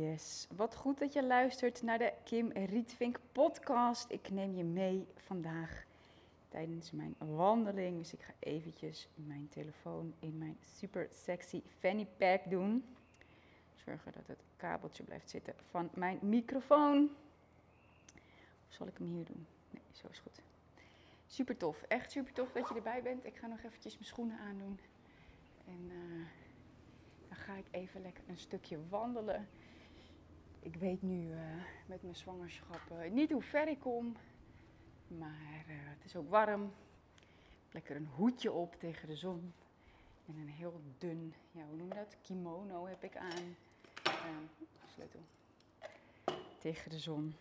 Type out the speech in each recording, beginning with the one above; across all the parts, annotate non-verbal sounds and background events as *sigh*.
Yes, wat goed dat je luistert naar de Kim Rietvink podcast. Ik neem je mee vandaag tijdens mijn wandeling. Dus ik ga eventjes mijn telefoon in mijn super sexy fanny pack doen. Zorgen dat het kabeltje blijft zitten van mijn microfoon. Of zal ik hem hier doen? Nee, zo is goed. Super tof, echt super tof dat je erbij bent. Ik ga nog eventjes mijn schoenen aandoen. En eh, dan ga ik even lekker een stukje wandelen. Ik weet nu eh, met mijn zwangerschap niet hoe ver ik kom. Maar eh, het is ook warm. Lekker een hoedje op tegen de zon. En een heel dun, ja, hoe noem je dat? Kimono heb ik aan. Ehm, sleutel. Tegen de zon.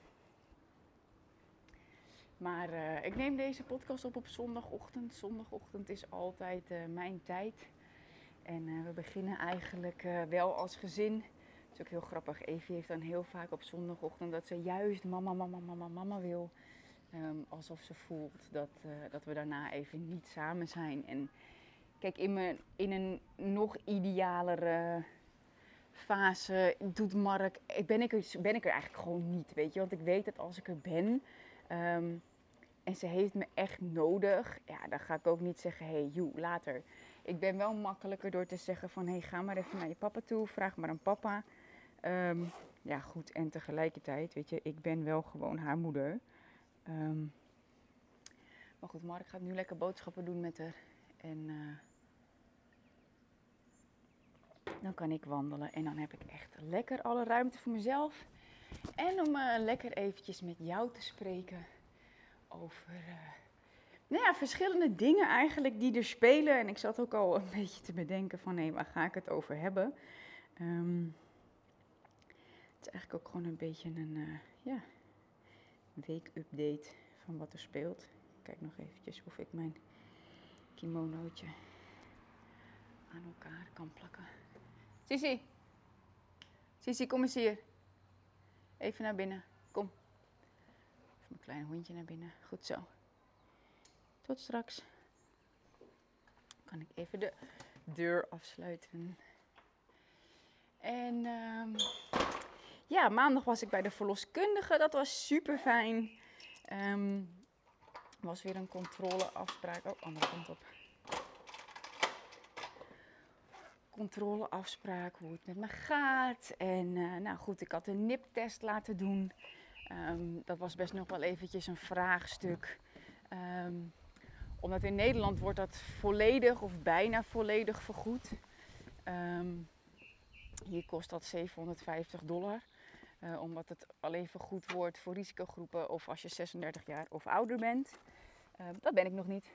Maar eh, ik neem deze podcast op op zondagochtend. Zondagochtend is altijd mijn tijd. En we beginnen eigenlijk wel als gezin. Is ook heel grappig. Evie heeft dan heel vaak op zondagochtend dat ze juist mama, mama, mama, mama wil. Ehm, alsof ze voelt dat, eh, dat we daarna even niet samen zijn. En kijk, in, mijn, in een nog idealere fase doet Mark. Ben ik, er, ben ik er eigenlijk gewoon niet, weet je. Want ik weet dat als ik er ben. ehm, en ze heeft me echt nodig. Ja, dan ga ik ook niet zeggen, hé, hey, joe, later. Ik ben wel makkelijker door te zeggen van, hé, hey, ga maar even naar je papa toe. Vraag maar aan papa. Ehm, ja, goed. En tegelijkertijd, weet je, ik ben wel gewoon haar moeder. Ehm, maar goed, Mark gaat nu lekker boodschappen doen met haar. En eh, dan kan ik wandelen. En dan heb ik echt lekker alle ruimte voor mezelf. En om eh, lekker eventjes met jou te spreken over eh, nou ja, verschillende dingen eigenlijk die er spelen. En ik zat ook al een *laughs* beetje te bedenken van, hé, waar ga ik het over hebben? Ehm, het is eigenlijk ook gewoon een beetje een eh, ja, week-update van wat er speelt. Ik kijk nog eventjes of ik mijn kimonootje aan elkaar kan plakken. Sissi, Sissi, kom eens hier. Even naar binnen, kom. Even mijn kleine hondje naar binnen. Goed zo. Tot straks. Kan ik even de deur afsluiten. En ehm, ja, maandag was ik bij de verloskundige. Dat was super fijn. was weer een controleafspraak. Oh, andere kant op. Controleafspraak, hoe het met me gaat. En eh, nou goed, ik had een niptest laten doen. Ehm, dat was best nog wel eventjes een vraagstuk. Ehm, omdat in Nederland wordt dat volledig of bijna volledig vergoed. Ehm, hier kost dat 750 dollar. Eh, omdat het alleen vergoed wordt voor risicogroepen of als je 36 jaar of ouder bent. Ehm, dat ben ik nog niet.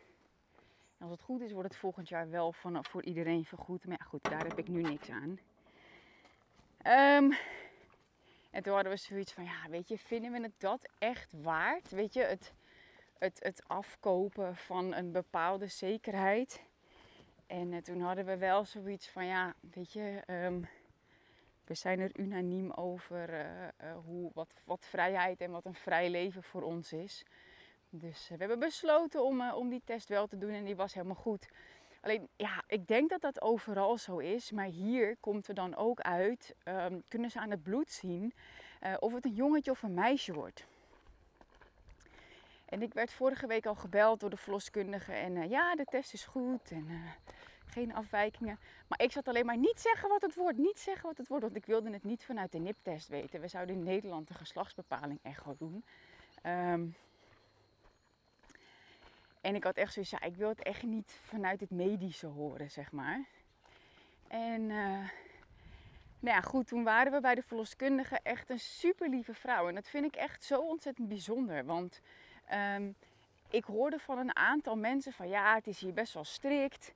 En als het goed is, wordt het volgend jaar wel voor iedereen vergoed. Maar ja, goed, daar heb ik nu niks aan. Ehm, en toen hadden we zoiets van, ja, weet je, vinden we het dat echt waard? Weet je, het, het, het afkopen van een bepaalde zekerheid. En eh, toen hadden we wel zoiets van, ja, weet je, ehm, we zijn er unaniem over eh, eh, hoe, wat, wat vrijheid en wat een vrij leven voor ons is. Dus eh, we hebben besloten om, om die test wel te doen en die was helemaal goed. Alleen, ja, ik denk dat dat overal zo is, maar hier komt er dan ook uit, ehm, kunnen ze aan het bloed zien of het een jongetje of een meisje wordt. En ik werd vorige week al gebeld door de verloskundige en ja, de test is goed en geen afwijkingen. Maar ik zat alleen maar niet zeggen wat het wordt, niet zeggen wat het wordt, want ik wilde het niet vanuit de NIP-test weten. We zouden in Nederland de geslachtsbepaling echo doen. Ehm, en ik had echt zoiets, ja, ik wil het echt niet vanuit het medische horen, zeg maar. En eh, nou ja, goed, toen waren we bij de verloskundige echt een super lieve vrouw. En dat vind ik echt zo ontzettend bijzonder. Want ehm, ik hoorde van een aantal mensen van ja, het is hier best wel strikt.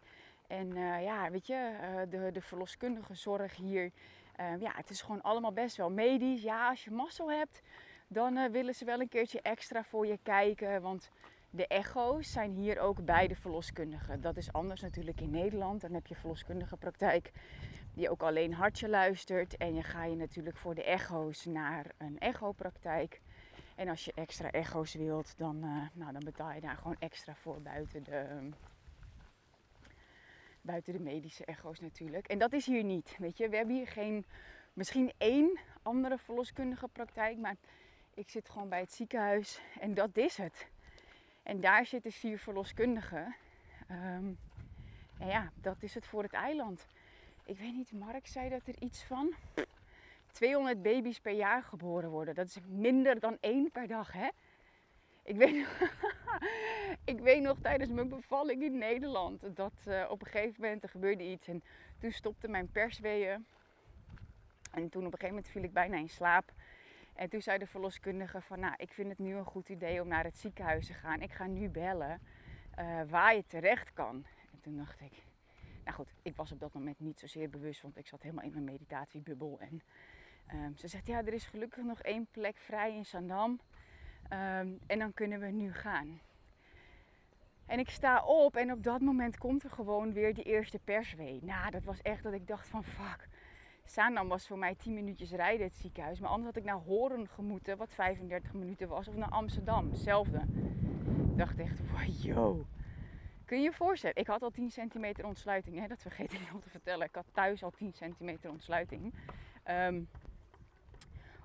En eh, ja, weet je, eh, de, de verloskundige zorg hier Ehm, ja, het is gewoon allemaal best wel medisch. Ja, als je mazzel hebt, dan eh, willen ze wel een keertje extra voor je kijken. Want de echo's zijn hier ook bij de verloskundige. Dat is anders natuurlijk in Nederland. Dan heb je verloskundige praktijk die ook alleen hartje luistert. En je ga je natuurlijk voor de echo's naar een echopraktijk. En als je extra echo's wilt, dan, eh, nou, dan betaal je daar gewoon extra voor buiten de, buiten de medische echo's natuurlijk. En dat is hier niet. Weet je, we hebben hier geen, misschien één andere verloskundige praktijk, maar ik zit gewoon bij het ziekenhuis en dat is het. En daar zitten vier verloskundigen. Ehm, en ja, dat is het voor het eiland. Ik weet niet, Mark zei dat er iets van 200 baby's per jaar geboren worden. Dat is minder dan één per dag, hè? Ik weet, *laughs* ik weet nog tijdens mijn bevalling in Nederland dat uh, op een gegeven moment er gebeurde iets en toen stopte mijn persweeën. En toen op een gegeven moment viel ik bijna in slaap. En toen zei de verloskundige van, nou, ik vind het nu een goed idee om naar het ziekenhuis te gaan. Ik ga nu bellen uh, waar je terecht kan. En toen dacht ik, nou goed, ik was op dat moment niet zozeer bewust, want ik zat helemaal in mijn meditatiebubbel. En um, ze zegt, ja, er is gelukkig nog één plek vrij in Sandam. Um, en dan kunnen we nu gaan. En ik sta op en op dat moment komt er gewoon weer die eerste perswee. Nou, dat was echt dat ik dacht van fuck. Zaandam was voor mij 10 minuutjes rijden het ziekenhuis. Maar anders had ik naar Horen gemoeten, wat 35 minuten was. Of naar Amsterdam, hetzelfde. Ik dacht echt, wow. Kun je je voorstellen? Ik had al 10 centimeter ontsluiting. Hè? Dat vergeet ik *laughs* nog te vertellen. Ik had thuis al 10 centimeter ontsluiting. Um,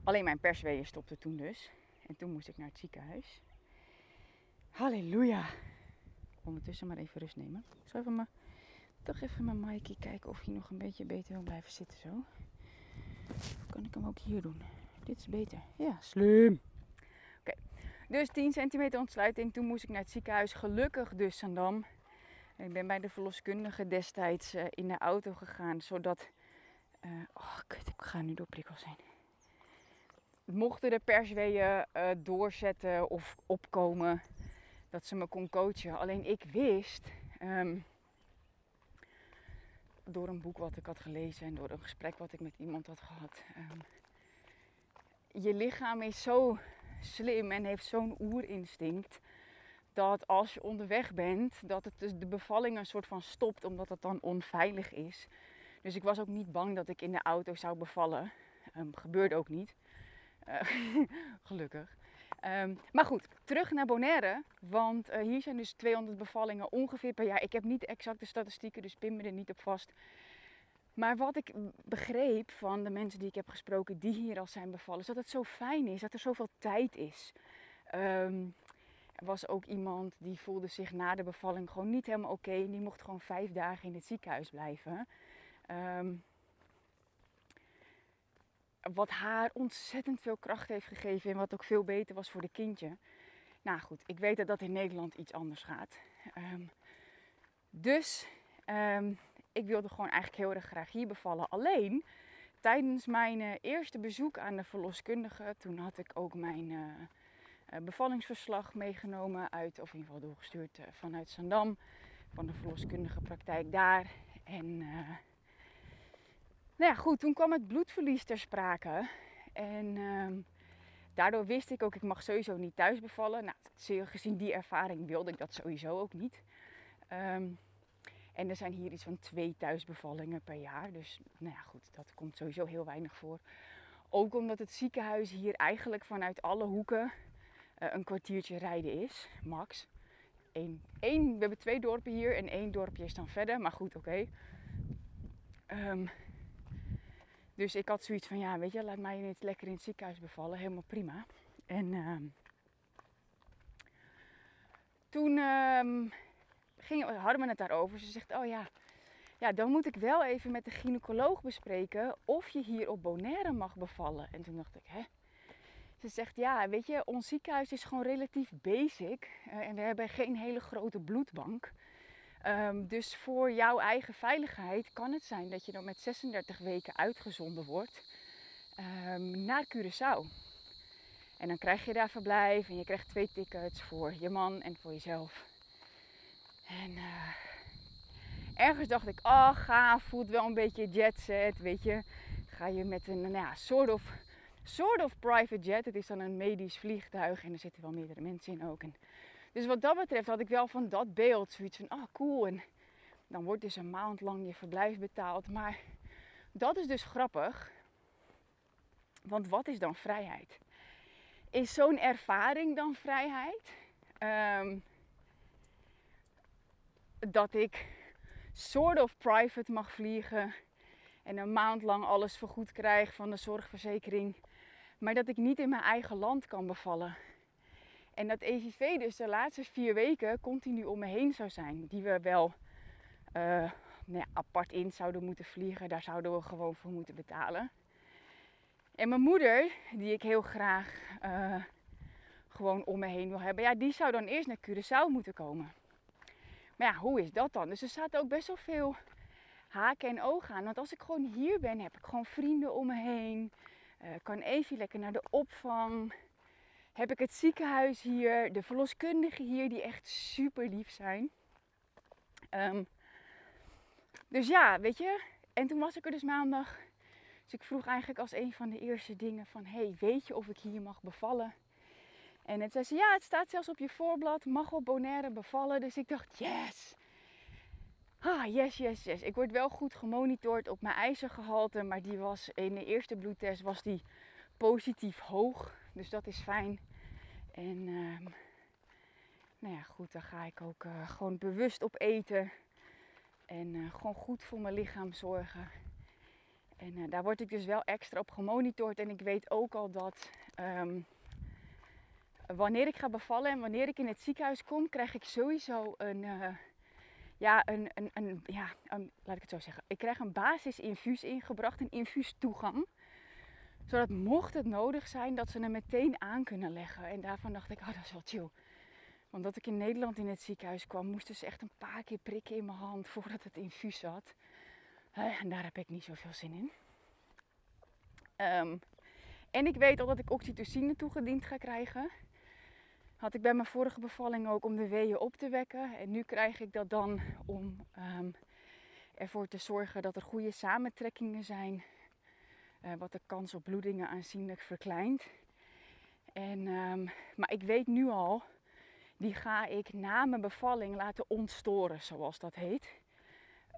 alleen mijn persweeën stopte toen dus. En toen moest ik naar het ziekenhuis. Halleluja. Ondertussen maar even rust nemen. Ik zal even mijn, toch even mijn Mikey kijken of hij nog een beetje beter wil blijven zitten zo. Kan ik hem ook hier doen? Dit is beter. Ja, slim. Oké, dus 10 centimeter ontsluiting. Toen moest ik naar het ziekenhuis. Gelukkig dus Sandam. Ik ben bij de verloskundige destijds uh, in de auto gegaan, zodat... Uh, oh, kut, ik ga nu door prikkels heen mochten de persweeën uh, doorzetten of opkomen, dat ze me kon coachen. Alleen ik wist, um, door een boek wat ik had gelezen en door een gesprek wat ik met iemand had gehad. Um, je lichaam is zo slim en heeft zo'n oerinstinct. Dat als je onderweg bent, dat het dus de bevalling een soort van stopt, omdat het dan onveilig is. Dus ik was ook niet bang dat ik in de auto zou bevallen. Um, gebeurde ook niet. Uh, *laughs* gelukkig. Um, maar goed, terug naar Bonaire. Want uh, hier zijn dus 200 bevallingen ongeveer per jaar. Ik heb niet exacte statistieken, dus pin me er niet op vast. Maar wat ik begreep van de mensen die ik heb gesproken die hier al zijn bevallen, is dat het zo fijn is, dat er zoveel tijd is. Um, er was ook iemand die voelde zich na de bevalling gewoon niet helemaal oké. En die mocht gewoon vijf dagen in het ziekenhuis blijven. Um, wat haar ontzettend veel kracht heeft gegeven en wat ook veel beter was voor de kindje. Nou goed, ik weet dat dat in Nederland iets anders gaat. Um, dus um, ik wilde gewoon eigenlijk heel erg graag hier bevallen. Alleen tijdens mijn uh, eerste bezoek aan de verloskundige, toen had ik ook mijn uh, uh, bevallingsverslag meegenomen uit, of in ieder geval doorgestuurd vanuit Zandam, van de verloskundige praktijk daar. En nou ja, goed, toen kwam het bloedverlies ter sprake. En uh, daardoor wist ik ook, ik mag sowieso niet thuis bevallen. Nou, gezien die ervaring wilde ik dat sowieso ook niet. Um, en er zijn hier iets van twee thuisbevallingen per jaar. Dus nou ja, goed, dat komt sowieso heel weinig voor. Ook omdat het ziekenhuis hier eigenlijk vanuit alle hoeken uh, een kwartiertje rijden is, max. Eén, één, we hebben twee dorpen hier en één dorpje is dan verder. Maar goed, oké. Okay. Um, dus ik had zoiets van, ja, weet je, laat mij niet lekker in het ziekenhuis bevallen. Helemaal prima. En uh, toen uh, ging, hadden we het daarover. Ze zegt, oh ja, ja, dan moet ik wel even met de gynaecoloog bespreken of je hier op Bonaire mag bevallen. En toen dacht ik, hè? Ze zegt, ja, weet je, ons ziekenhuis is gewoon relatief basic. Uh, en we hebben geen hele grote bloedbank. Um, dus voor jouw eigen veiligheid kan het zijn dat je dan met 36 weken uitgezonden wordt um, naar Curaçao. En dan krijg je daar verblijf en je krijgt twee tickets voor je man en voor jezelf. En uh, ergens dacht ik, oh gaaf, voelt wel een beetje jet set, weet je. ga je met een nou ja, soort of, soort of private jet. Het is dan een medisch vliegtuig en er zitten wel meerdere mensen in ook. En dus wat dat betreft had ik wel van dat beeld zoiets van, ah cool. En dan wordt dus een maand lang je verblijf betaald. Maar dat is dus grappig. Want wat is dan vrijheid? Is zo'n ervaring dan vrijheid? Ehm, dat ik soort of private mag vliegen en een maand lang alles vergoed krijg van de zorgverzekering, maar dat ik niet in mijn eigen land kan bevallen. En dat EVV dus de laatste vier weken continu om me heen zou zijn, die we wel uh, nou ja, apart in zouden moeten vliegen, daar zouden we gewoon voor moeten betalen. En mijn moeder, die ik heel graag uh, gewoon om me heen wil hebben, ja, die zou dan eerst naar Curaçao moeten komen. Maar ja, hoe is dat dan? Dus er staat ook best wel veel haken en ogen aan. Want als ik gewoon hier ben, heb ik gewoon vrienden om me heen. Uh, kan even lekker naar de opvang. Heb ik het ziekenhuis hier, de verloskundigen hier, die echt super lief zijn. Um, dus ja, weet je. En toen was ik er dus maandag. Dus ik vroeg eigenlijk als een van de eerste dingen van... hey, weet je of ik hier mag bevallen? En het zei ze, ja, het staat zelfs op je voorblad. Mag op Bonaire bevallen. Dus ik dacht, yes. Ah, yes, yes, yes. Ik word wel goed gemonitord op mijn ijzergehalte. Maar die was in de eerste bloedtest was die positief hoog. Dus dat is fijn. En uh, nou ja, goed, dan ga ik ook uh, gewoon bewust op eten. En uh, gewoon goed voor mijn lichaam zorgen. En uh, daar word ik dus wel extra op gemonitord. En ik weet ook al dat um, wanneer ik ga bevallen en wanneer ik in het ziekenhuis kom, krijg ik sowieso een, ja, een, een, een, ja, laat ik het zo zeggen. Ik krijg een basisinfuus ingebracht, een infuustoegang. Zodat mocht het nodig zijn, dat ze hem meteen aan kunnen leggen. En daarvan dacht ik, oh dat is wel chill. Want dat ik in Nederland in het ziekenhuis kwam, moesten ze echt een paar keer prikken in mijn hand voordat het infuus zat. En daar heb ik niet zoveel zin in. Um, en ik weet al dat ik oxytocine toegediend ga krijgen. Had ik bij mijn vorige bevalling ook om de weeën op te wekken. En nu krijg ik dat dan om um, ervoor te zorgen dat er goede samentrekkingen zijn. Uh, wat de kans op bloedingen aanzienlijk verkleint. En, um, maar ik weet nu al, die ga ik na mijn bevalling laten ontstoren, zoals dat heet.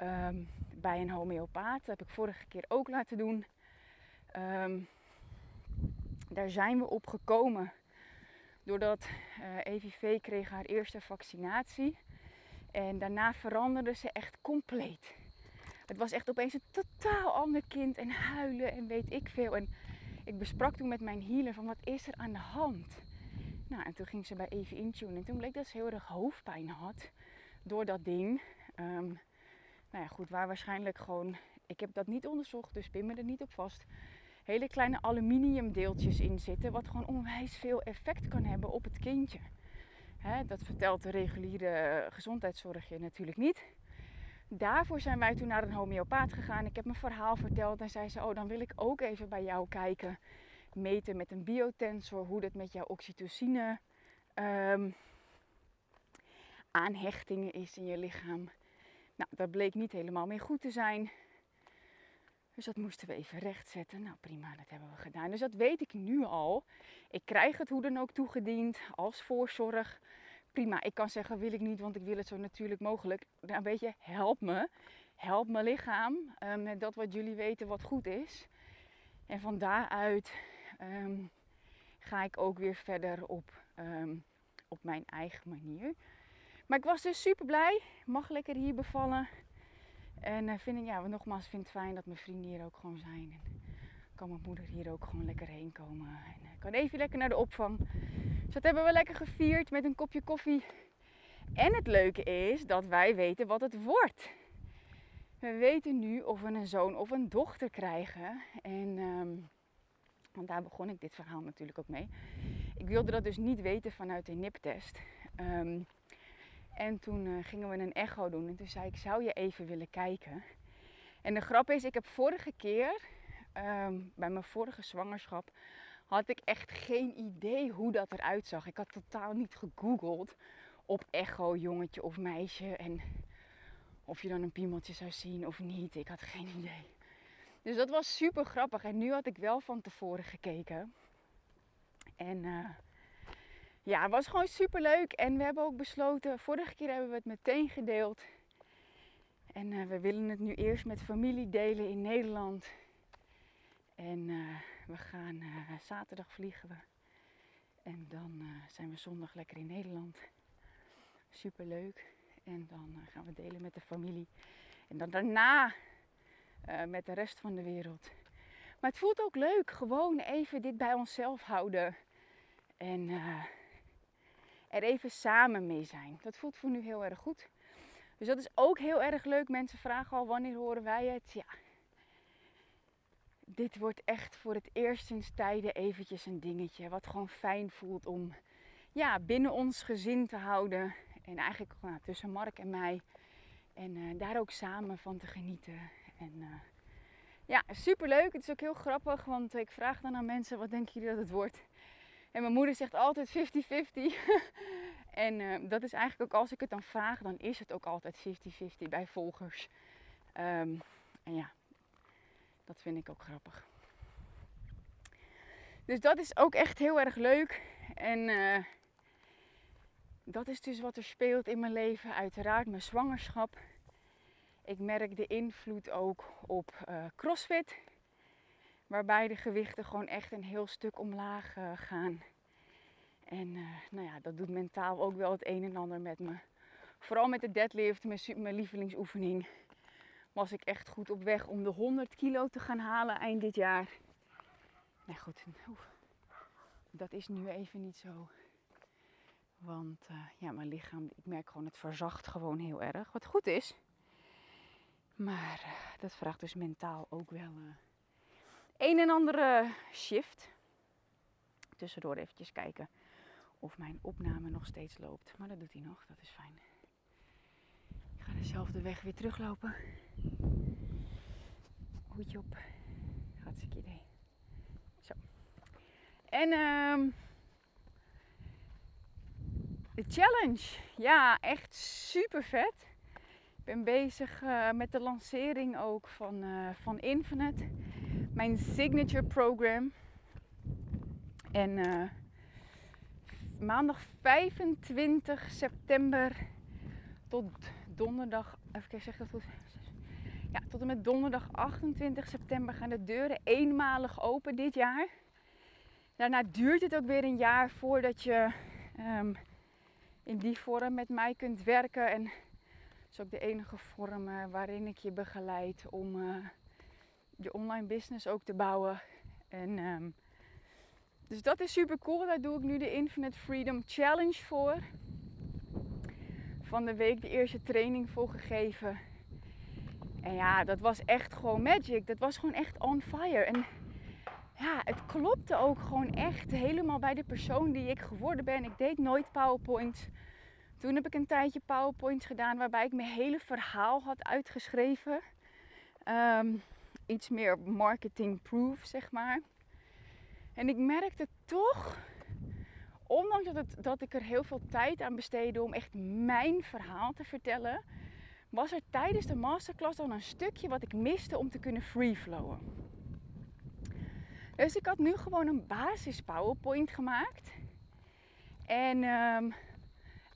Um, bij een homeopaat. Dat heb ik vorige keer ook laten doen. daar zijn we op gekomen Doordat eh, EVV kreeg haar eerste vaccinatie. En daarna veranderde ze echt compleet. Het was echt opeens een totaal ander kind en huilen en weet ik veel. En ik besprak toen met mijn healer van wat is er aan de hand. Nou, en toen ging ze bij Even Intune en toen bleek dat ze heel erg hoofdpijn had door dat ding. Um, nou ja, goed, waar waarschijnlijk gewoon, ik heb dat niet onderzocht, dus pin me er niet op vast hele kleine aluminiumdeeltjes in zitten, wat gewoon onwijs veel effect kan hebben op het kindje. dat vertelt de reguliere gezondheidszorg je natuurlijk niet. Daarvoor zijn wij toen naar een homeopaat gegaan. Ik heb mijn verhaal verteld en zei ze: Oh, dan wil ik ook even bij jou kijken. Meten met een biotensor hoe dat met jouw oxytocine um, aanhechtingen is in je lichaam. Nou, dat bleek niet helemaal meer goed te zijn. Dus dat moesten we even rechtzetten. Nou prima, dat hebben we gedaan. Dus dat weet ik nu al. Ik krijg het hoe dan ook toegediend als voorzorg. Prima, ik kan zeggen wil ik niet, want ik wil het zo natuurlijk mogelijk. Nou weet je, help me. Help mijn lichaam um, met dat wat jullie weten wat goed is. En van daaruit um, ga ik ook weer verder op, um, op mijn eigen manier. Maar ik was dus super blij. Mag lekker hier bevallen. En uh, vind ik, ja, nogmaals, vind het fijn dat mijn vrienden hier ook gewoon zijn. Kan mijn moeder hier ook gewoon lekker heen komen. En uh, kan even lekker naar de opvang. Dus dat hebben we lekker gevierd met een kopje koffie. En het leuke is dat wij weten wat het wordt. We weten nu of we een zoon of een dochter krijgen. En, um, want daar begon ik dit verhaal natuurlijk ook mee. Ik wilde dat dus niet weten vanuit de NIP-test. Um, en toen uh, gingen we een echo doen. En toen zei ik, zou je even willen kijken? En de grap is, ik heb vorige keer, um, bij mijn vorige zwangerschap, had ik echt geen idee hoe dat eruit zag. Ik had totaal niet gegoogeld op echo, jongetje of meisje. En of je dan een piemeltje zou zien of niet. Ik had geen idee. Dus dat was super grappig. En nu had ik wel van tevoren gekeken. En eh, ja, het was gewoon super leuk. En we hebben ook besloten, vorige keer hebben we het meteen gedeeld. En eh, we willen het nu eerst met familie delen in Nederland. En eh, we gaan eh, zaterdag vliegen we. En dan eh, zijn we zondag lekker in Nederland. Super leuk. En dan gaan we delen met de familie. En dan daarna met de rest van de wereld. Maar het voelt ook leuk, gewoon even dit bij onszelf houden. En er even samen mee zijn. Dat voelt voor nu heel erg goed. Dus dat is ook heel erg leuk. Mensen vragen al wanneer horen wij het. Ja. Dit wordt echt voor het eerst sinds tijden eventjes een dingetje. Wat gewoon fijn voelt om ja, binnen ons gezin te houden. En eigenlijk nou, tussen Mark en mij. En eh, daar ook samen van te genieten. En uh, ja, superleuk. Het is ook heel grappig. Want ik vraag dan aan mensen, wat denken jullie dat het wordt? En mijn moeder zegt altijd 50-50. *laughs* en uh, dat is eigenlijk ook als ik het dan vraag, dan is het ook altijd 50-50 bij volgers. Um, en ja, dat vind ik ook grappig. Dus dat is ook echt heel erg leuk. En uh, dat is dus wat er speelt in mijn leven. Uiteraard mijn zwangerschap. Ik merk de invloed ook op uh, CrossFit. Waarbij de gewichten gewoon echt een heel stuk omlaag uh, gaan. En nou ja, dat doet mentaal ook wel het een en ander met me. Vooral met de deadlift, mijn, mijn lievelingsoefening, was ik echt goed op weg om de 100 kilo te gaan halen eind dit jaar. Nee goed, dat is nu even niet zo. Want uh, ja, mijn lichaam, ik merk gewoon, het verzacht gewoon heel erg. Wat goed is. Maar uh, dat vraagt dus mentaal ook wel uh, een en andere shift. Tussendoor eventjes kijken of mijn opname nog steeds loopt. Maar dat doet hij nog, dat is fijn. Dezelfde weg weer teruglopen. Hoedje op. Hartstikke idee. Zo. En um, de challenge. Ja, echt super vet. Ik ben bezig uh, met de lancering ook van, uh, van Infinite. Mijn signature program. En uh, maandag 25 september tot donderdag. Even kijken, zeg dat goed? Ja, tot en met donderdag 28 september gaan de deuren eenmalig open dit jaar. Daarna duurt het ook weer een jaar voordat je um, in die vorm met mij kunt werken. En dat is ook de enige vorm uh, waarin ik je begeleid om uh, je online business ook te bouwen. En, um, dus dat is super cool. Daar doe ik nu de Infinite Freedom Challenge voor. Van de week de eerste training voor gegeven. En ja, dat was echt gewoon magic. Dat was gewoon echt on fire. En ja, het klopte ook gewoon echt helemaal bij de persoon die ik geworden ben. Ik deed nooit PowerPoints. Toen heb ik een tijdje PowerPoints gedaan waarbij ik mijn hele verhaal had uitgeschreven. Um, iets meer marketing proof, zeg maar. En ik merkte toch, ondanks dat, het, dat ik er heel veel tijd aan besteedde om echt mijn verhaal te vertellen, was er tijdens de masterclass dan een stukje wat ik miste om te kunnen freeflowen. Dus ik had nu gewoon een basis PowerPoint gemaakt. En um,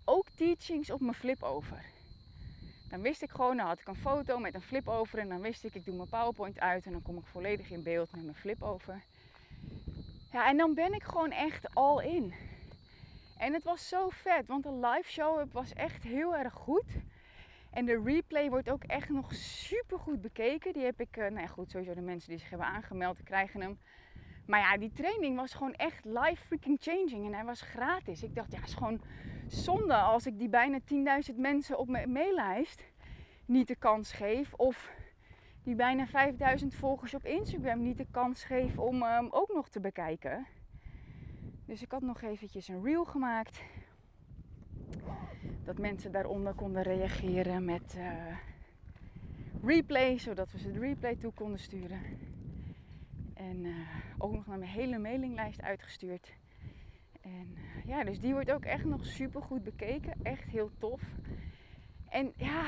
ook teachings op mijn flip over. Dan wist ik gewoon, dan had ik een foto met een flip over en dan wist ik, ik doe mijn PowerPoint uit en dan kom ik volledig in beeld met mijn flip over. Ja, en dan ben ik gewoon echt all in. En het was zo vet, want de live show was echt heel erg goed. En de replay wordt ook echt nog super goed bekeken. Die heb ik, uh, nou ja, goed, sowieso de mensen die zich hebben aangemeld, krijgen hem. Maar ja, die training was gewoon echt live freaking changing. En hij was gratis. Ik dacht, ja, het is gewoon zonde als ik die bijna 10.000 mensen op mijn maillijst niet de kans geef. Of die bijna 5000 volgers op Instagram niet de kans geef om hem ook nog te bekijken. Dus ik had nog eventjes een reel gemaakt. Dat mensen daaronder konden reageren met uh, replay, zodat we ze de replay toe konden sturen. En uh, ook nog naar mijn hele mailinglijst uitgestuurd. En uh, ja, dus die wordt ook echt nog super goed bekeken. Echt heel tof. En ja,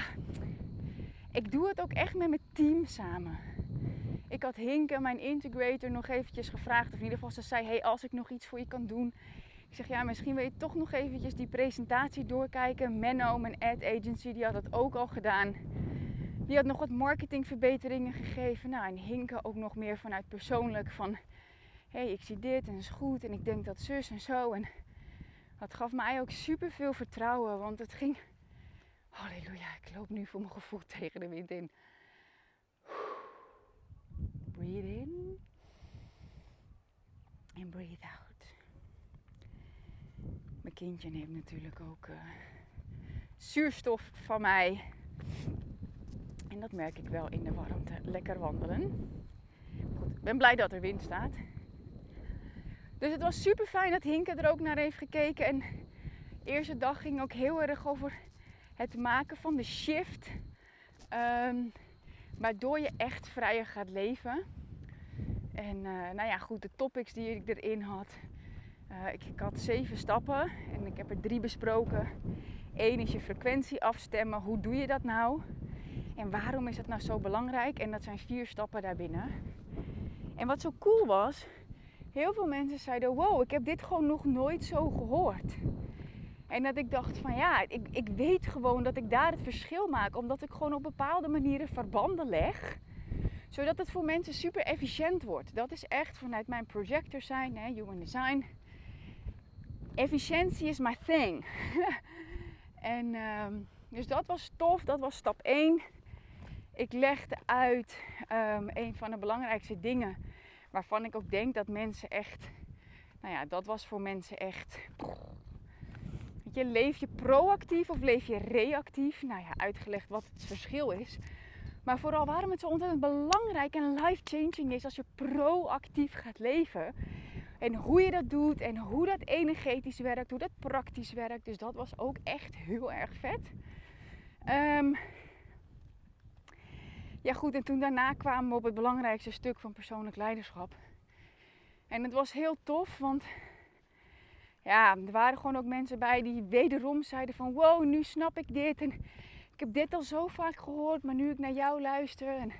ik doe het ook echt met mijn team samen. Ik had Hinke, mijn integrator, nog eventjes gevraagd. Of in ieder geval, ze zei, hey, als ik nog iets voor je kan doen. Ik zeg, ja, misschien wil je toch nog eventjes die presentatie doorkijken. Menno, mijn ad agency, die had dat ook al gedaan. Die had nog wat marketingverbeteringen gegeven. Nou, en Hinke ook nog meer vanuit persoonlijk van... Hey, ik zie dit en is goed en ik denk dat zus en zo. En dat gaf mij ook super veel vertrouwen, want het ging... Halleluja, ik loop nu voor mijn gevoel *laughs* tegen de wind in. Breathe in. En breathe out. Mijn kindje neemt natuurlijk ook uh, zuurstof van mij. En dat merk ik wel in de warmte. Lekker wandelen. Goed, ik ben blij dat er wind staat. Dus het was super fijn dat Hinke er ook naar heeft gekeken. En de eerste dag ging ook heel erg over het maken van de shift. Um, waardoor je echt vrijer gaat leven. En uh, nou ja, goed, de topics die ik erin had. Uh, ik, ik, had zeven stappen en ik heb er drie besproken. Eén is je frequentie afstemmen. Hoe doe je dat nou? En waarom is het nou zo belangrijk? En dat zijn vier stappen daarbinnen. En wat zo cool was, heel veel mensen zeiden: Wow, ik heb dit gewoon nog nooit zo gehoord. En dat ik dacht van ja, ik, ik weet gewoon dat ik daar het verschil maak. Omdat ik gewoon op bepaalde manieren verbanden leg. Zodat het voor mensen super efficiënt wordt. Dat is echt vanuit mijn projector zijn, hè, human design. Efficiëntie is my thing. *laughs* en um, dus dat was tof, dat was stap 1. Ik legde uit um, een van de belangrijkste dingen waarvan ik ook denk dat mensen echt, nou ja, dat was voor mensen echt je, leef je proactief of leef je reactief? Nou ja, uitgelegd wat het verschil is. Maar vooral waarom het zo ontzettend belangrijk en life-changing is als je proactief gaat leven. En hoe je dat doet en hoe dat energetisch werkt, hoe dat praktisch werkt. Dus dat was ook echt heel erg vet. Um, ja goed, en toen daarna kwamen we op het belangrijkste stuk van persoonlijk leiderschap. En het was heel tof, want ja, er waren gewoon ook mensen bij die wederom zeiden van wow, nu snap ik dit. En ik heb dit al zo vaak gehoord, maar nu ik naar jou luister, en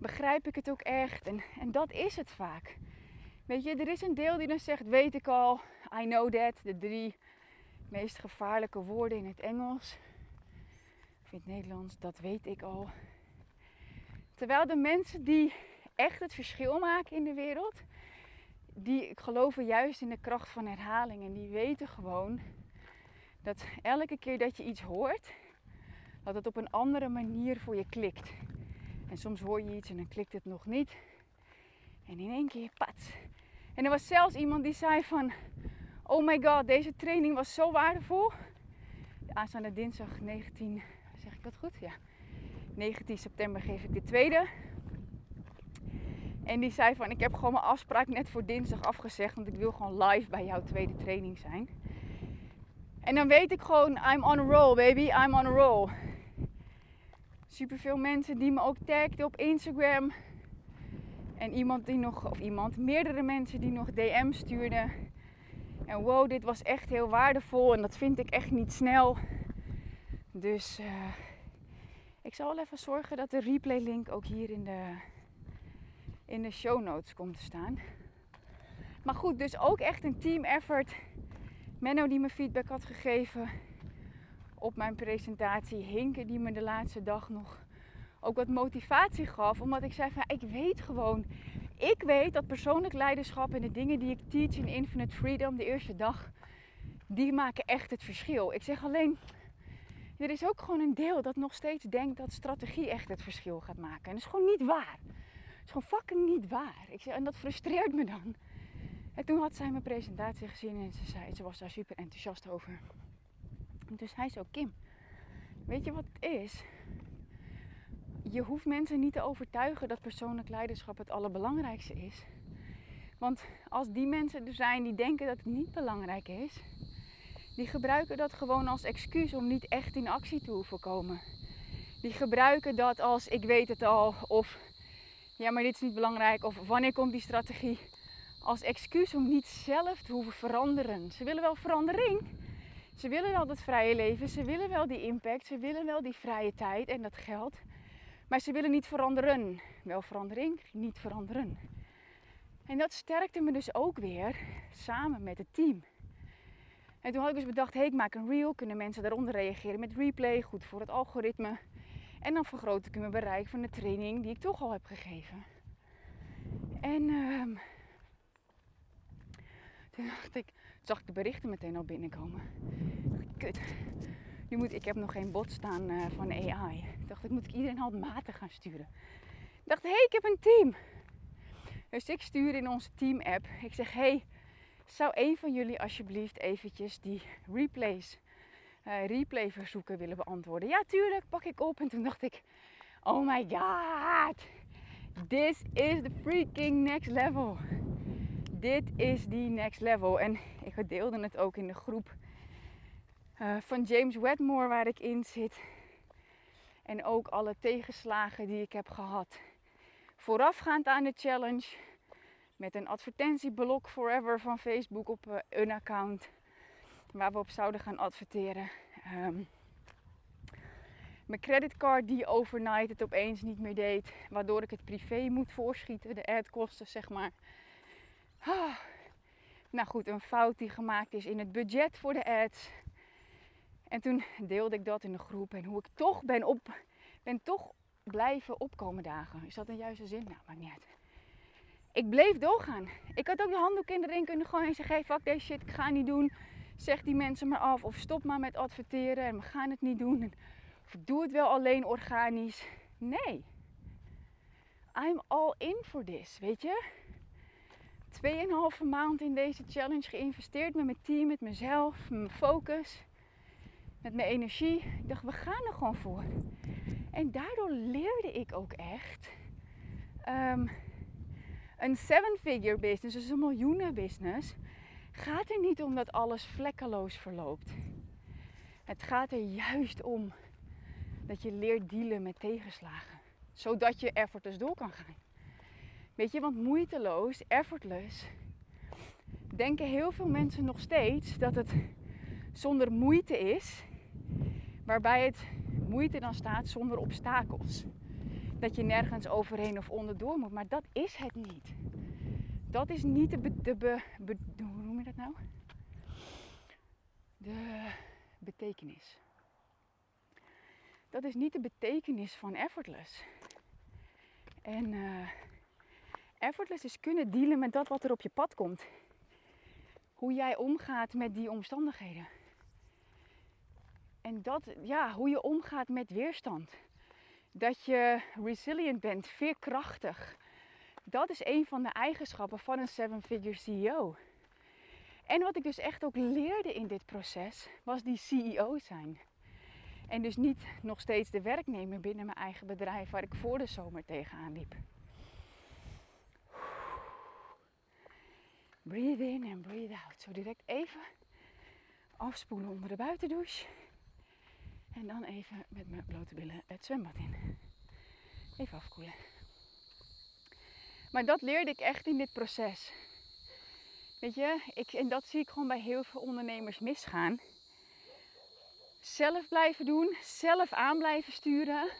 begrijp ik het ook echt. En, en dat is het vaak. Weet je, er is een deel die dan zegt, weet ik al, I know that. De drie meest gevaarlijke woorden in het Engels. Of in het Nederlands, dat weet ik al. Terwijl de mensen die echt het verschil maken in de wereld, die geloven juist in de kracht van herhaling. En die weten gewoon dat elke keer dat je iets hoort, dat het op een andere manier voor je klikt. En soms hoor je iets en dan klikt het nog niet. En in één keer, pats. En er was zelfs iemand die zei van, oh my god, deze training was zo waardevol. Aanstaande dinsdag 19, zeg ik dat goed? Ja. 19 september geef ik de tweede. En die zei van, ik heb gewoon mijn afspraak net voor dinsdag afgezegd, want ik wil gewoon live bij jouw tweede training zijn. En dan weet ik gewoon, I'm on a roll baby, I'm on a roll. Super veel mensen die me ook tagden op Instagram. En iemand die nog, of iemand, meerdere mensen die nog DM stuurden. En wow, dit was echt heel waardevol en dat vind ik echt niet snel. Dus uh, ik zal wel even zorgen dat de replay link ook hier in de, in de show notes komt te staan. Maar goed, dus ook echt een team effort. Menno die me feedback had gegeven op mijn presentatie. Hinke die me de laatste dag nog ook wat motivatie gaf. Omdat ik zei van ik weet gewoon. Ik weet dat persoonlijk leiderschap en de dingen die ik teach in Infinite Freedom de eerste dag. Die maken echt het verschil. Ik zeg alleen, er is ook gewoon een deel dat nog steeds denkt dat strategie echt het verschil gaat maken. En dat is gewoon niet waar is gewoon fucking niet waar. Ik zei, en dat frustreert me dan. En toen had zij mijn presentatie gezien en ze zei, ze was daar super enthousiast over. En toen zei Kim, weet je wat het is? Je hoeft mensen niet te overtuigen dat persoonlijk leiderschap het allerbelangrijkste is. Want als die mensen er zijn die denken dat het niet belangrijk is, die gebruiken dat gewoon als excuus om niet echt in actie te hoeven komen. Die gebruiken dat als ik weet het al of ja, maar dit is niet belangrijk. Of wanneer komt die strategie? Als excuus om niet zelf te hoeven veranderen. Ze willen wel verandering. Ze willen wel dat vrije leven. Ze willen wel die impact. Ze willen wel die vrije tijd en dat geld. Maar ze willen niet veranderen. Wel verandering, niet veranderen. En dat sterkte me dus ook weer samen met het team. En toen had ik dus bedacht, hey, ik maak een reel. Kunnen mensen daaronder reageren met replay? Goed voor het algoritme. En dan vergroot ik mijn bereik van de training die ik toch al heb gegeven. En ehm, toen dacht ik, zag ik de berichten meteen al binnenkomen. Kut. Nu moet, ik heb nog geen bot staan uh, van AI. Ik dacht, ik moet ik iedereen handmatig gaan sturen. Ik dacht, hé, hey, ik heb een team. Dus ik stuur in onze team app. Ik zeg, hé, hey, zou een van jullie alsjeblieft eventjes die replays, uh, replay verzoeken willen beantwoorden? Ja, tuurlijk, pak ik op. En toen dacht ik, oh my god, this is the freaking next level. Dit is die next level. En ik deelde het ook in de groep uh, van James Wedmore waar ik in zit. En ook alle tegenslagen die ik heb gehad. Voorafgaand aan de challenge met een advertentieblok forever van Facebook op uh, een account waar we op zouden gaan adverteren. Um, mijn creditcard die overnight het opeens niet meer deed, waardoor ik het privé moet voorschieten, de adkosten zeg maar. Ah. Nou goed, een fout die gemaakt is in het budget voor de ads. En toen deelde ik dat in de groep en hoe ik toch ben, op, ben toch blijven opkomen dagen. Is dat een juiste zin? Nou, maakt niet ik bleef doorgaan. Ik had ook de handdoek in de ring kunnen gooien en zeggen: hey, fuck deze shit, ik ga niet doen. Zeg die mensen maar af of stop maar met adverteren en we gaan het niet doen. Of doe het wel alleen organisch. Nee. I'm all in for this, weet je? Tweeënhalve maand in deze challenge geïnvesteerd met mijn team, met mezelf, met mijn focus, met mijn energie. Ik dacht, we gaan er gewoon voor. En daardoor leerde ik ook echt um, een seven-figure business, dus een miljoenen business, gaat er niet om dat alles vlekkeloos verloopt. Het gaat er juist om dat je leert dealen met tegenslagen, zodat je effortless door kan gaan. Weet je, want moeiteloos, effortless, denken heel veel mensen nog steeds dat het zonder moeite is, waarbij het moeite dan staat zonder obstakels dat je nergens overheen of onderdoor moet. Maar dat is het niet. Dat is niet de, be, de? De betekenis. Dat is niet de betekenis van effortless. En uh, effortless is kunnen dealen met dat wat er op je pad komt. Hoe jij omgaat met die omstandigheden. En dat, ja, hoe je omgaat met weerstand dat je resilient bent, veerkrachtig. Dat is een van de eigenschappen van een seven-figure CEO. En wat ik dus echt ook leerde in dit proces, was die CEO zijn. En dus niet nog steeds de werknemer binnen mijn eigen bedrijf waar ik voor de zomer tegenaan liep. Breathe in en breathe out. Zo direct even afspoelen onder de buitendouche. En dan even met mijn blote billen het zwembad in. Even afkoelen. Maar dat leerde ik echt in dit proces. Weet je, ik, en dat zie ik gewoon bij heel veel ondernemers misgaan. Zelf blijven doen, zelf aan blijven sturen.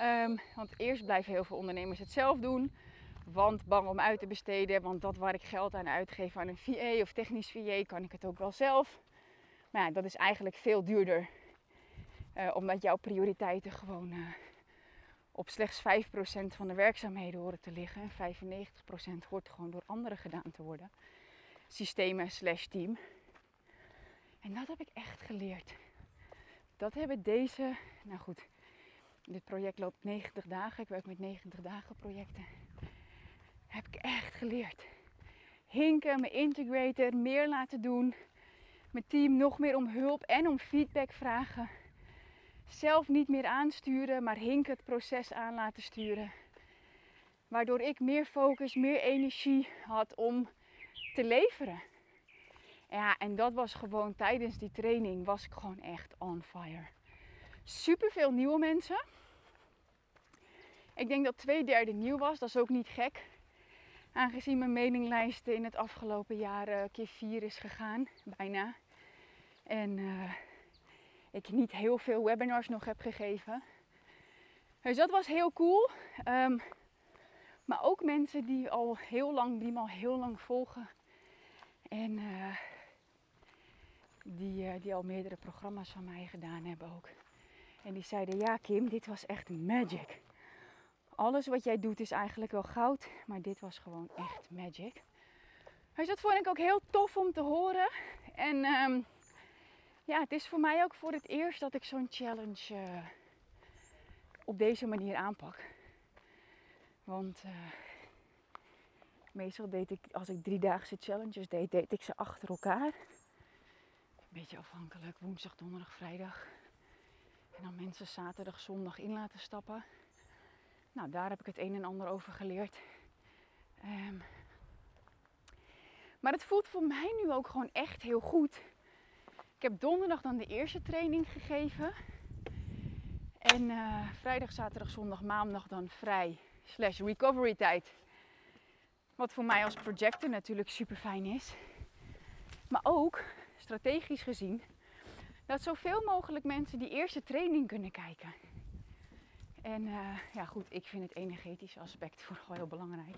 Um, want eerst blijven heel veel ondernemers het zelf doen. Want bang om uit te besteden, want dat waar ik geld aan uitgeef aan een VA of technisch VA, kan ik het ook wel zelf. Maar ja, dat is eigenlijk veel duurder uh, omdat jouw prioriteiten gewoon uh, op slechts 5% van de werkzaamheden horen te liggen. En 95% hoort gewoon door anderen gedaan te worden. Systemen slash team. En dat heb ik echt geleerd. Dat hebben deze, nou goed, dit project loopt 90 dagen. Ik werk met 90 dagen projecten. Heb ik echt geleerd. Hinken, me integraten, meer laten doen. Mijn team nog meer om hulp en om feedback vragen zelf niet meer aansturen, maar Hink het proces aan laten sturen. Waardoor ik meer focus, meer energie had om te leveren. Ja, en dat was gewoon tijdens die training was ik gewoon echt on fire. Super veel nieuwe mensen. Ik denk dat twee derde nieuw was. Dat is ook niet gek. Aangezien mijn mailinglijst in het afgelopen jaar uh, keer vier is gegaan. Bijna. En uh, ik niet heel veel webinars nog heb gegeven. Dus dat was heel cool. Ehm, maar ook mensen die al heel lang, die me al heel lang volgen. En eh, die, eh, die al meerdere programma's van mij gedaan hebben ook. En die zeiden, ja Kim, dit was echt magic. Alles wat jij doet is eigenlijk wel goud, maar dit was gewoon echt magic. Dus dat vond ik ook heel tof om te horen. En ehm, ja, het is voor mij ook voor het eerst dat ik zo'n challenge eh, op deze manier aanpak. Want uh, meestal deed ik, als ik driedaagse challenges deed, deed ik ze achter elkaar. Een beetje afhankelijk, woensdag, donderdag, vrijdag. En dan mensen zaterdag, zondag in laten stappen. Nou, daar heb ik het een en ander over geleerd. Um, maar het voelt voor mij nu ook gewoon echt heel goed. Ik heb donderdag dan de eerste training gegeven. En uh, vrijdag, zaterdag, zondag, maandag dan vrij slash recovery tijd. Wat voor mij als projector natuurlijk super fijn is. Maar ook strategisch gezien dat zoveel mogelijk mensen die eerste training kunnen kijken. En uh, ja goed, ik vind het energetische aspect *laughs* vooral heel belangrijk.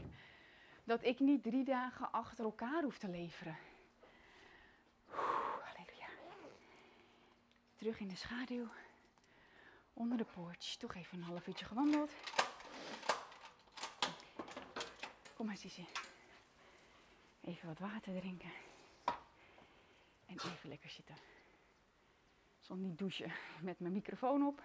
Dat ik niet drie dagen achter elkaar hoef te leveren. Oeh, halleluja. Terug in de schaduw. Onder de porch. Toch even een half uurtje gewandeld. Kom maar, Sissi. Even wat water drinken. En even lekker zitten. Zal niet douchen met mijn microfoon op.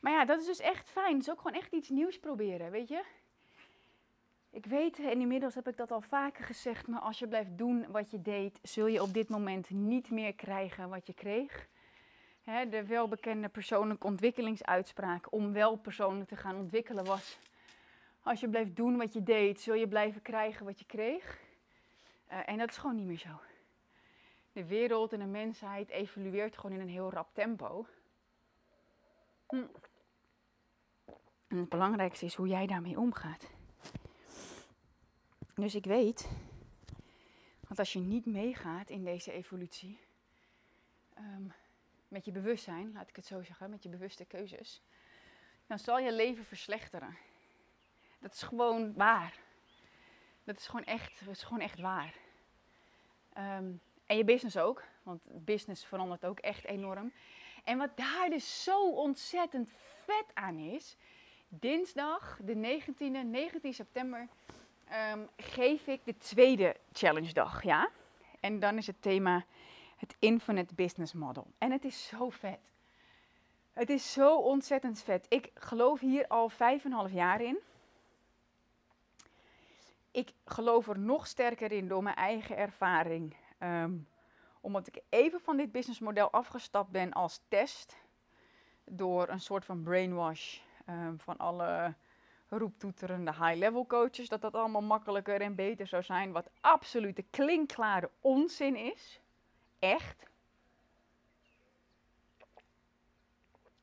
Maar ja, dat is dus echt fijn. Het is ook gewoon echt iets nieuws proberen, weet je. Ik weet, en inmiddels heb ik dat al vaker gezegd, maar als je blijft doen wat je deed, zul je op dit moment niet meer krijgen wat je kreeg. de welbekende persoonlijke ontwikkelingsuitspraak om wel persoonlijk te gaan ontwikkelen was. Als je blijft doen wat je deed, zul je blijven krijgen wat je kreeg. Uh, en dat is gewoon niet meer zo. De wereld en de mensheid evolueert gewoon in een heel rap tempo. Hm. En het belangrijkste is hoe jij daarmee omgaat. Dus ik weet dat als je niet meegaat in deze evolutie, um, met je bewustzijn, laat ik het zo zeggen, met je bewuste keuzes, dan zal je leven verslechteren. Dat is gewoon waar. Dat is gewoon echt, dat is gewoon echt waar. Um, en je business ook, want business verandert ook echt enorm. En wat daar dus zo ontzettend vet aan is, dinsdag, de 19e, 19 september, um, geef ik de tweede challenge dag, ja. En dan is het thema het Infinite Business Model. En het is zo vet. Het is zo ontzettend vet. Ik geloof hier al vijf en een half jaar in. Ik geloof er nog sterker in door mijn eigen ervaring. Um, omdat ik even van dit businessmodel afgestapt ben als test. Door een soort van brainwash um, van alle roeptoeterende high-level coaches. Dat dat allemaal makkelijker en beter zou zijn. Wat absolute klinkklare onzin is. Echt.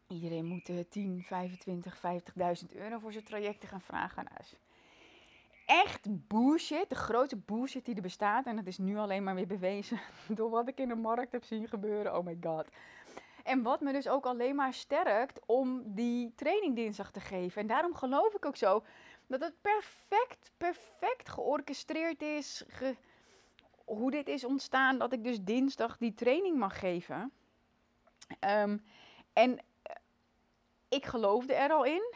Iedereen moet 10, 25, 50.000 euro voor zijn trajecten gaan vragen. Nou, echt bullshit. De grootste bullshit die er bestaat. En dat is nu alleen maar weer bewezen *laughs* door wat ik in de markt heb zien gebeuren. Oh my god. En wat me dus ook alleen maar sterkt om die training dinsdag te geven. En daarom geloof ik ook zo dat het perfect, perfect georchestreerd is. hoe dit is ontstaan, dat ik dus dinsdag die training mag geven. Ehm, en eh, ik geloofde er al in.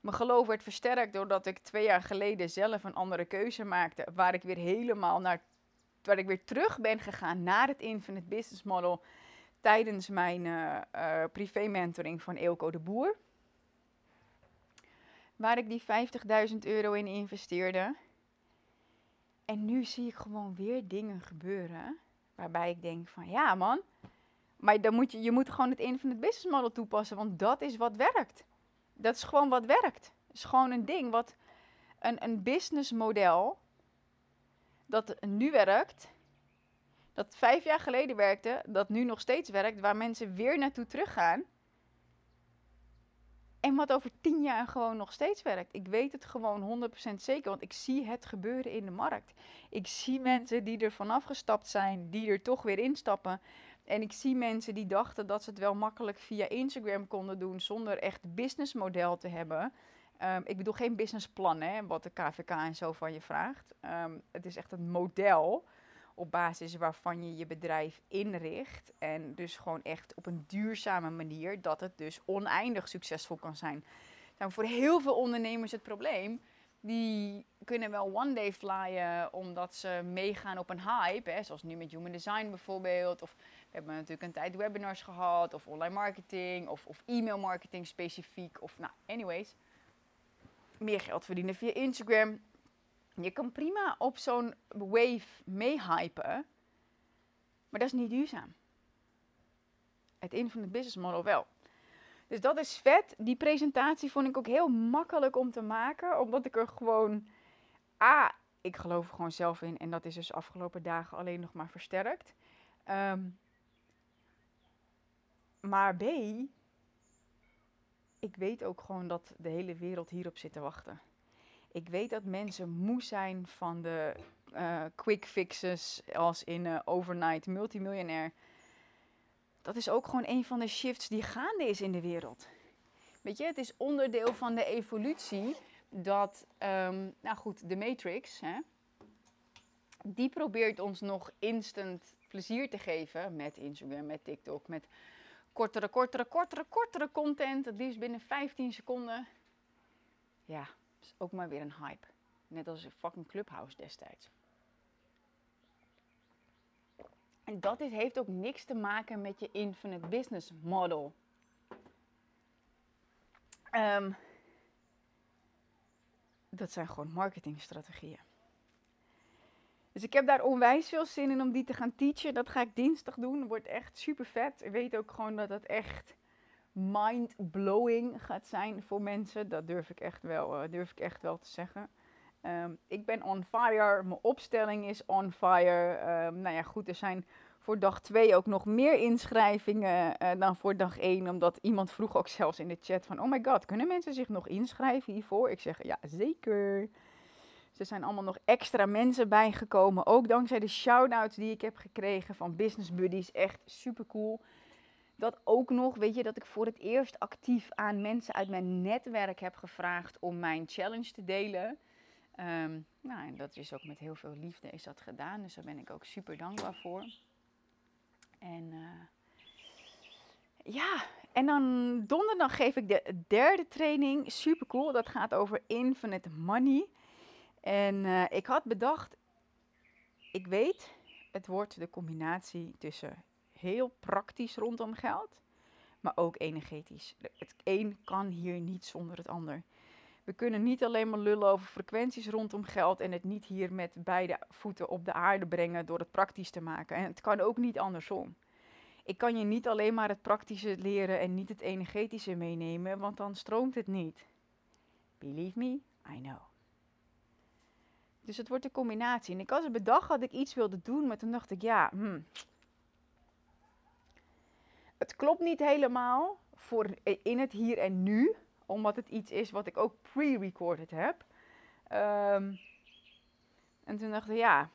Mijn geloof werd versterkt doordat ik twee jaar geleden zelf een andere keuze maakte. Waar ik weer helemaal naar. Waar ik weer terug ben gegaan naar het Infinite Business Model. Tijdens mijn uh, uh, privé mentoring van Eelco de Boer. Waar ik die 50.000 euro in investeerde. En nu zie ik gewoon weer dingen gebeuren. Waarbij ik denk van ja man. Maar dan moet je, je moet gewoon het Infinite Business Model toepassen. Want dat is wat werkt. Dat is gewoon wat werkt. Het is gewoon een ding wat een, een businessmodel dat nu werkt, dat vijf jaar geleden werkte, dat nu nog steeds werkt, waar mensen weer naartoe teruggaan. En wat over tien jaar gewoon nog steeds werkt. Ik weet het gewoon 100% zeker, want ik zie het gebeuren in de markt. Ik zie mensen die er vanaf gestapt zijn, die er toch weer instappen. En ik zie mensen die dachten dat ze het wel makkelijk via Instagram konden doen zonder echt businessmodel te hebben. Ehm, ik bedoel geen businessplan, hè, wat de KVK en zo van je vraagt. Ehm, het is echt een model op basis waarvan je je bedrijf inricht. En dus gewoon echt op een duurzame manier dat het dus oneindig succesvol kan zijn. Nou, voor heel veel ondernemers het probleem. Die kunnen wel one day flyen omdat ze meegaan op een hype. Hè, zoals nu met Human Design bijvoorbeeld. Of we hebben natuurlijk een tijd webinars gehad. Of online marketing. Of, of e-mail marketing specifiek. Of nou, anyways. Meer geld verdienen via Instagram. Je kan prima op zo'n wave meehypen. Maar dat is niet duurzaam. Het infinite business model wel. Dus dat is vet. Die presentatie vond ik ook heel makkelijk om te maken. Omdat ik er gewoon... A, ik geloof er gewoon zelf in. En dat is dus afgelopen dagen alleen nog maar versterkt. Ehm, maar B, ik weet ook gewoon dat de hele wereld hierop zit te wachten. Ik weet dat mensen moe zijn van de uh, quick fixes als in uh, overnight multimiljonair. Dat is ook gewoon een van de shifts die gaande is in de wereld. Weet je, het is onderdeel van de evolutie dat, um, nou goed, de Matrix, hè, die probeert ons nog instant plezier te geven met Instagram, met TikTok, met kortere, kortere, kortere, kortere content, het liefst binnen 15 seconden. Ja, is ook maar weer een hype. Net als fucking Clubhouse destijds. En dat heeft ook niks te maken met je infinite business model. Um, dat zijn gewoon marketingstrategieën. Dus ik heb daar onwijs veel zin in om die te gaan teachen. Dat ga ik dinsdag doen. Dat wordt echt super vet. Ik weet ook gewoon dat het echt mind-blowing gaat zijn voor mensen. Dat durf ik echt wel, uh, durf ik echt wel te zeggen. Um, ik ben on fire. Mijn opstelling is on fire. Um, nou ja, goed, er zijn voor dag 2 ook nog meer inschrijvingen uh, dan voor dag 1. Omdat iemand vroeg ook zelfs in de chat van... Oh my god, kunnen mensen zich nog inschrijven hiervoor? Ik zeg, ja, zeker. Er zijn allemaal nog extra mensen bijgekomen. Ook dankzij de shout-outs die ik heb gekregen van Business Buddies. Echt super cool. Dat ook nog, weet je, dat ik voor het eerst actief aan mensen uit mijn netwerk heb gevraagd om mijn challenge te delen. Um, nou, en dat is ook met heel veel liefde is dat gedaan. Dus daar ben ik ook super dankbaar voor. En uh, ja, en dan donderdag geef ik de derde training. Super cool. Dat gaat over infinite money. En uh, ik had bedacht, ik weet, het wordt de combinatie tussen heel praktisch rondom geld, maar ook energetisch. Het een kan hier niet zonder het ander. We kunnen niet alleen maar lullen over frequenties rondom geld en het niet hier met beide voeten op de aarde brengen door het praktisch te maken. En het kan ook niet andersom. Ik kan je niet alleen maar het praktische leren en niet het energetische meenemen, want dan stroomt het niet. Believe me, I know. Dus het wordt een combinatie. En ik had bedacht dat ik iets wilde doen, maar toen dacht ik, ja, hmm, het klopt niet helemaal voor in het hier en nu, omdat het iets is wat ik ook pre-recorded heb. Um, en toen dacht ik, ja,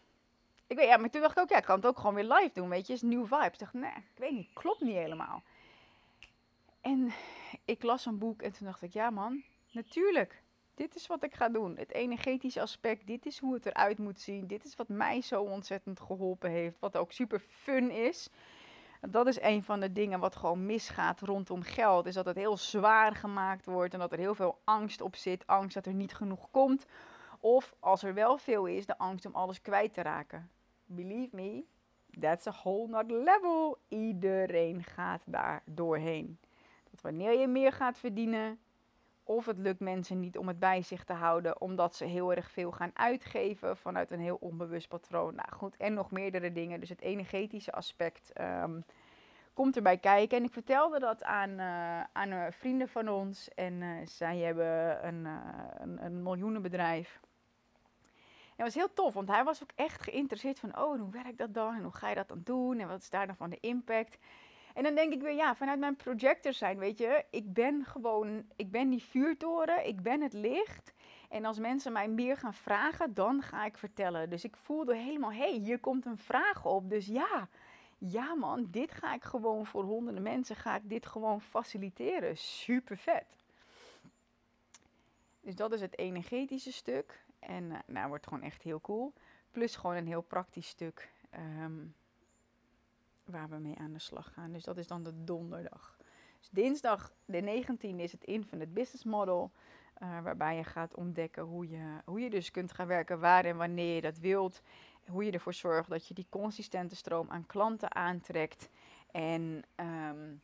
ik weet, ja, maar toen dacht ik ook, ja, ik kan het ook gewoon weer live doen, weet je, is nieuw vibe. Ik dacht, nee, ik weet niet, klopt niet helemaal. En ik las een boek en toen dacht ik, ja man, natuurlijk, dit is wat ik ga doen. Het energetische aspect, dit is hoe het eruit moet zien. Dit is wat mij zo ontzettend geholpen heeft, wat ook super fun is. Dat is een van de dingen wat gewoon misgaat rondom geld. Is dat het heel zwaar gemaakt wordt en dat er heel veel angst op zit. Angst dat er niet genoeg komt. Of als er wel veel is, de angst om alles kwijt te raken. Believe me, that's a whole nother level. Iedereen gaat daar doorheen. Dat wanneer je meer gaat verdienen, of het lukt mensen niet om het bij zich te houden, omdat ze heel erg veel gaan uitgeven vanuit een heel onbewust patroon. Nou goed, en nog meerdere dingen. Dus het energetische aspect um, komt erbij kijken. En ik vertelde dat aan, uh, aan uh, vrienden van ons. En uh, zij hebben een, een, miljoenenbedrijf. En het was heel tof, want hij was ook echt geïnteresseerd van, oh, hoe werkt dat dan? En hoe ga je dat dan doen? En wat is daar dan van de impact? En dan denk ik weer, ja, vanuit mijn projector zijn, weet je, ik ben gewoon, ik ben die vuurtoren, ik ben het licht. En als mensen mij meer gaan vragen, dan ga ik vertellen. Dus ik voelde helemaal, hé, hey, hier komt een vraag op. Dus ja, ja man, dit ga ik gewoon voor honderden mensen, ga ik dit gewoon faciliteren. Super vet. Dus dat is het energetische stuk. En uh, nou, wordt gewoon echt heel cool. Plus gewoon een heel praktisch stuk ehm, waar we mee aan de slag gaan. Dus dat is dan de donderdag. Dus dinsdag de 19e is het Infinite Business Model. Uh, waarbij je gaat ontdekken hoe je, hoe je dus kunt gaan werken, waar en wanneer je dat wilt. Hoe je ervoor zorgt dat je die consistente stroom aan klanten aantrekt. En um,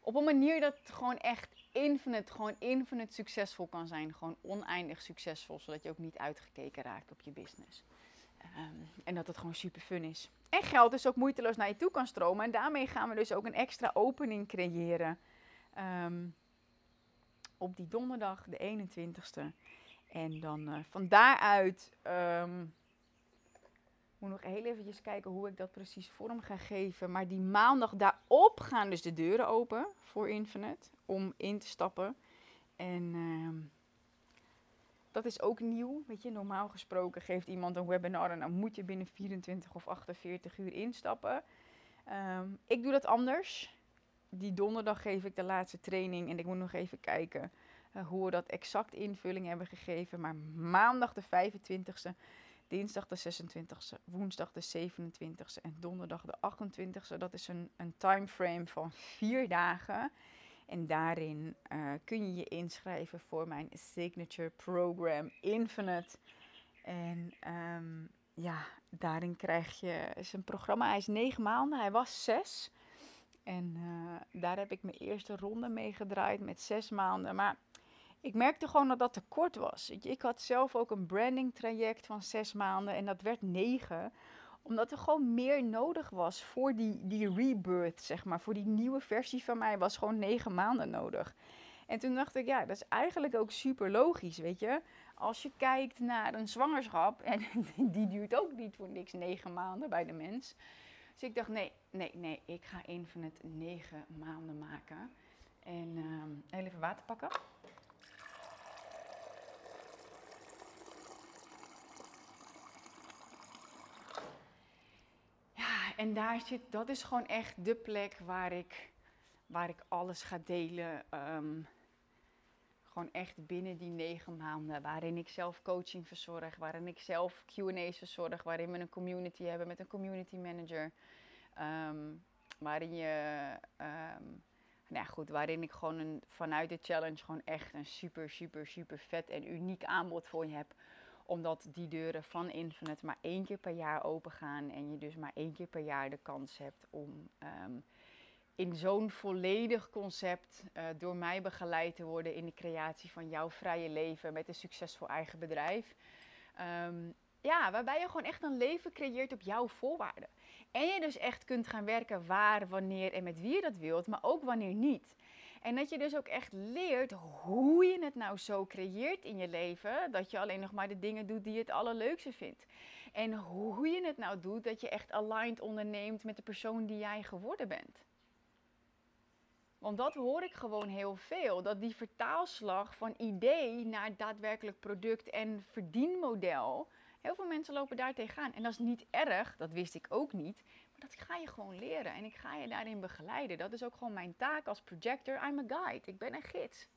op een manier dat gewoon echt infinite, gewoon infinite succesvol kan zijn. Gewoon oneindig succesvol, zodat je ook niet uitgekeken raakt op je business. Um, en dat het gewoon super fun is. En geld dus ook moeiteloos naar je toe kan stromen. En daarmee gaan we dus ook een extra opening creëren. Um, op die donderdag, de 21ste. En dan uh, van daaruit um, moet nog heel eventjes kijken hoe ik dat precies vorm ga geven. Maar die maandag daarop gaan dus de deuren open voor Infinite om in te stappen. En dat is ook nieuw. Weet je, normaal gesproken geeft iemand een webinar en dan moet je binnen 24 of 48 uur instappen. Um, ik doe dat anders. Die donderdag geef ik de laatste training en ik moet nog even kijken uh, hoe we dat exact invulling hebben gegeven. Maar maandag de 25e dinsdag de 26e, woensdag de 27e en donderdag de 28e. Dat is een, een timeframe van vier dagen. En daarin uh, kun je je inschrijven voor mijn signature program Infinite. En um, ja, daarin krijg je, is een programma, hij is negen maanden, hij was zes. En uh, daar heb ik mijn eerste ronde mee gedraaid met zes maanden. Maar ik merkte gewoon dat dat te kort was. Ik had zelf ook een branding traject van zes maanden en dat werd negen. Omdat er gewoon meer nodig was voor die, die rebirth, zeg maar. Voor die nieuwe versie van mij was gewoon negen maanden nodig. En toen dacht ik, ja, dat is eigenlijk ook super logisch, weet je. Als je kijkt naar een zwangerschap, *laughs* en die duurt ook niet voor niks negen maanden bij de mens. Dus ik dacht, nee, nee, nee, ik ga Infinite negen maanden maken. En uh, even water pakken. En daar zit, dat is gewoon echt de plek waar ik, waar ik alles ga delen. Um, gewoon echt binnen die negen maanden, waarin ik zelf coaching verzorg, waarin ik zelf QA's verzorg, waarin we een community hebben met een community manager. Um, waarin je, um, nou ja, goed, waarin ik gewoon een, vanuit de challenge gewoon echt een super, super, super vet en uniek aanbod voor je heb omdat die deuren van Infinite maar één keer per jaar open gaan. En je dus maar één keer per jaar de kans hebt om um, in zo'n volledig concept uh, door mij begeleid te worden in de creatie van jouw vrije leven met een succesvol eigen bedrijf. Um, ja, waarbij je gewoon echt een leven creëert op jouw voorwaarden. En je dus echt kunt gaan werken waar, wanneer en met wie je dat wilt, maar ook wanneer niet. En dat je dus ook echt leert hoe je het nou zo creëert in je leven, dat je alleen nog maar de dingen doet die je het allerleukste vindt. En hoe je het nou doet, dat je echt aligned onderneemt met de persoon die jij geworden bent. Want dat hoor ik gewoon heel veel. Dat die vertaalslag van idee naar daadwerkelijk product en verdienmodel. Heel veel mensen lopen daar tegenaan. En dat is niet erg, dat wist ik ook niet dat ga je gewoon leren en ik ga je daarin begeleiden. Dat is ook gewoon mijn taak als projector. I'm a guide. Ik ben een gids.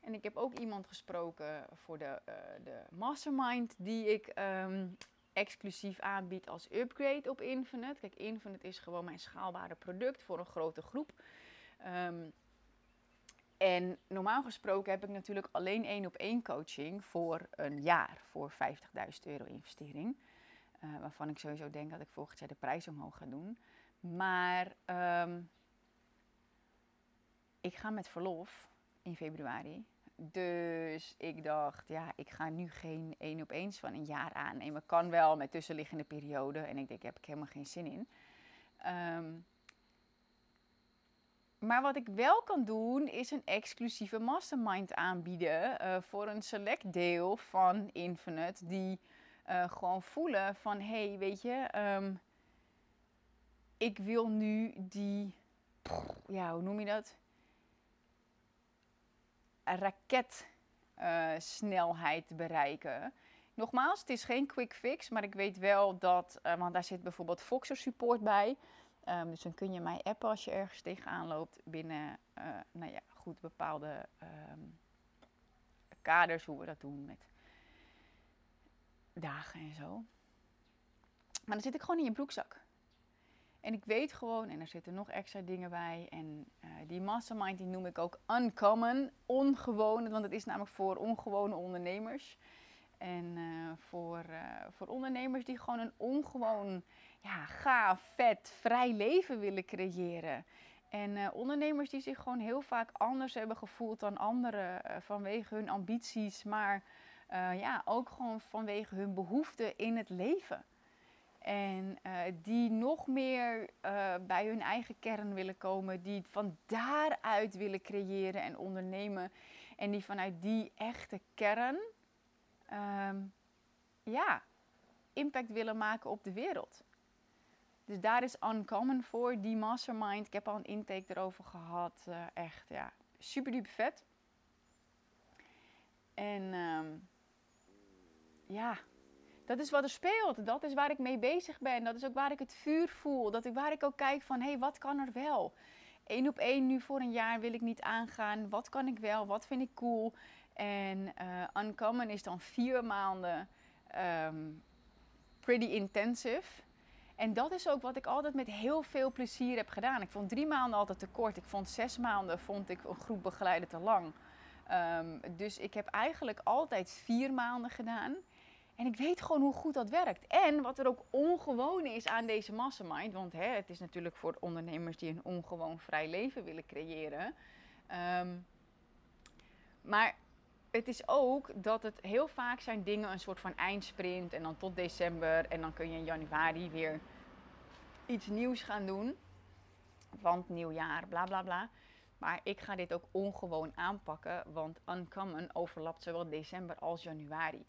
En ik heb ook iemand gesproken voor de, uh, de mastermind die ik um, exclusief aanbied als upgrade op Infinite. Kijk, Infinite is gewoon mijn schaalbare product voor een grote groep. Um, en normaal gesproken heb ik natuurlijk alleen één op één coaching voor een jaar voor 50.000 euro investering. Uh, waarvan ik sowieso denk dat ik volgend jaar de prijs omhoog ga doen. Maar um, ik ga met verlof in februari. Dus ik dacht, ja, ik ga nu geen één op eens van een jaar aannemen. Kan wel met tussenliggende perioden. En ik denk, daar heb ik helemaal geen zin in. Um, maar wat ik wel kan doen, is een exclusieve mastermind aanbieden uh, voor een select deel van Infinite. Die uh, gewoon voelen van hé, hey, weet je, um, ik wil nu die, ja, hoe noem je dat? Raketsnelheid uh, bereiken. Nogmaals, het is geen quick fix, maar ik weet wel dat, uh, want daar zit bijvoorbeeld Foxer support bij. Um, dus dan kun je mij appen als je ergens tegenaan loopt binnen, uh, nou ja, goed bepaalde um, kaders, hoe we dat doen met dagen en zo. Maar dan zit ik gewoon in je broekzak. En ik weet gewoon, en er zitten nog extra dingen bij. En uh, die mastermind die noem ik ook uncommon, ongewoon. Want het is namelijk voor ongewone ondernemers. En uh, voor, uh, voor ondernemers die gewoon een ongewoon, ja, gaaf, vet, vrij leven willen creëren. En ondernemers die zich gewoon heel vaak anders hebben gevoeld dan anderen vanwege hun ambities, maar ja, ook gewoon vanwege hun behoeften in het leven. En die nog meer bij hun eigen kern willen komen, die van daaruit willen creëren en ondernemen. En die vanuit die echte kern, um, ja, impact willen maken op de wereld. Dus daar is Uncommon voor, die mastermind. Ik heb al een intake erover gehad. Uh, echt, ja, super duper vet. En um, ja, dat is wat er speelt. Dat is waar ik mee bezig ben. Dat is ook waar ik het vuur voel. Dat ik, waar ik ook kijk van, hé, hey, wat kan er wel? Eén op één nu voor een jaar wil ik niet aangaan. Wat kan ik wel? Wat vind ik cool? En uh, Uncommon is dan vier maanden um, pretty intensive. En dat is ook wat ik altijd met heel veel plezier heb gedaan. Ik vond drie maanden altijd te kort. Ik vond zes maanden vond ik een groep begeleiden te lang. Um, dus ik heb eigenlijk altijd vier maanden gedaan. En ik weet gewoon hoe goed dat werkt. En wat er ook ongewoon is aan deze mastermind, want hè, het is natuurlijk voor ondernemers die een ongewoon vrij leven willen creëren. Um, maar het is ook dat het heel vaak zijn dingen een soort van eindsprint en dan tot december en dan kun je in januari weer iets nieuws gaan doen. Want nieuwjaar, bla bla bla. Maar ik ga dit ook ongewoon aanpakken, want Uncommon overlapt zowel december als januari.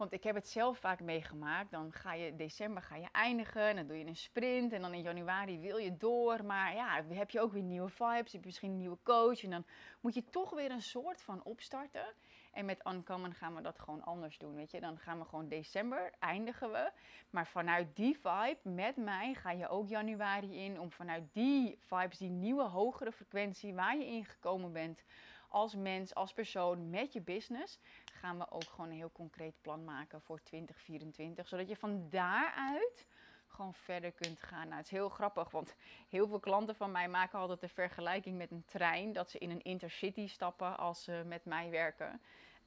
Want ik heb het zelf vaak meegemaakt. Dan ga je december ga je eindigen. En dan doe je een sprint. En dan in januari wil je door. Maar ja, heb je ook weer nieuwe vibes. Heb je misschien een nieuwe coach. En dan moet je toch weer een soort van opstarten. En met Uncommon gaan we dat gewoon anders doen. Weet je, dan gaan we gewoon december eindigen we. Maar vanuit die vibe met mij ga je ook januari in. Om vanuit die vibes, die nieuwe hogere frequentie waar je ingekomen bent als mens, als persoon met je business, gaan we ook gewoon een heel concreet plan maken voor 2024. Zodat je van daaruit gewoon verder kunt gaan. Nou, het is heel grappig, want heel veel klanten van mij maken altijd de vergelijking met een trein. Dat ze in een intercity stappen als ze met mij werken.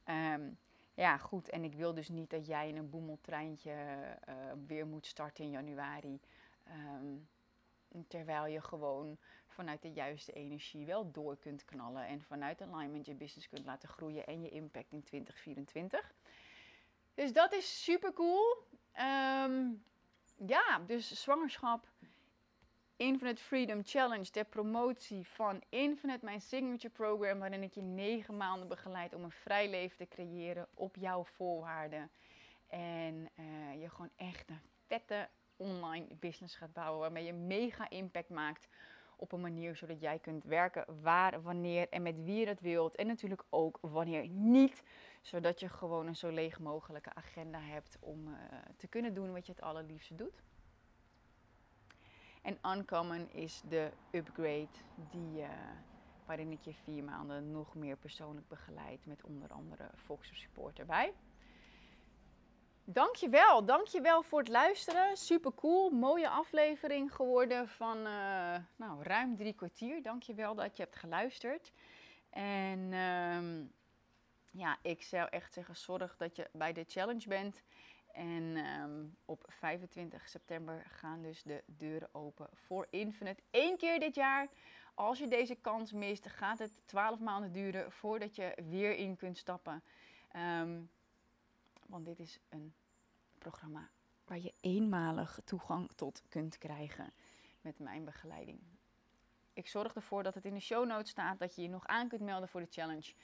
Um, ja, goed. En ik wil dus niet dat jij in een boemeltreintje uh, weer moet starten in januari. Um, terwijl je gewoon vanuit de juiste energie wel door kunt knallen en vanuit alignment je business kunt laten groeien en je impact in 2024. Dus dat is super cool. Um, ja, dus zwangerschap, Infinite Freedom Challenge, de promotie van Infinite, mijn signature program, waarin ik je negen maanden begeleid om een vrij leven te creëren op jouw voorwaarden. En uh, je gewoon echt een vette online business gaat bouwen, waarmee je mega impact maakt op een manier zodat jij kunt werken waar, wanneer en met wie je dat wilt. En natuurlijk ook wanneer niet, zodat je gewoon een zo leeg mogelijke agenda hebt om uh, te kunnen doen wat je het allerliefste doet. En Uncommon is de upgrade die, uh, waarin ik je vier maanden nog meer persoonlijk begeleid met onder andere Foxer Support erbij. Dankjewel, dankjewel voor het luisteren. Super cool, mooie aflevering geworden van uh, nou, ruim drie kwartier. Dankjewel dat je hebt geluisterd. En um, ja, ik zou echt zeggen, zorg dat je bij de challenge bent. En um, op 25 september gaan dus de deuren open voor Infinite. Eén keer dit jaar. Als je deze kans mist, gaat het 12 maanden duren voordat je weer in kunt stappen. Um, want dit is een programma waar je eenmalig toegang tot kunt krijgen met mijn begeleiding. Ik zorg ervoor dat het in de show notes staat dat je je nog aan kunt melden voor de challenge.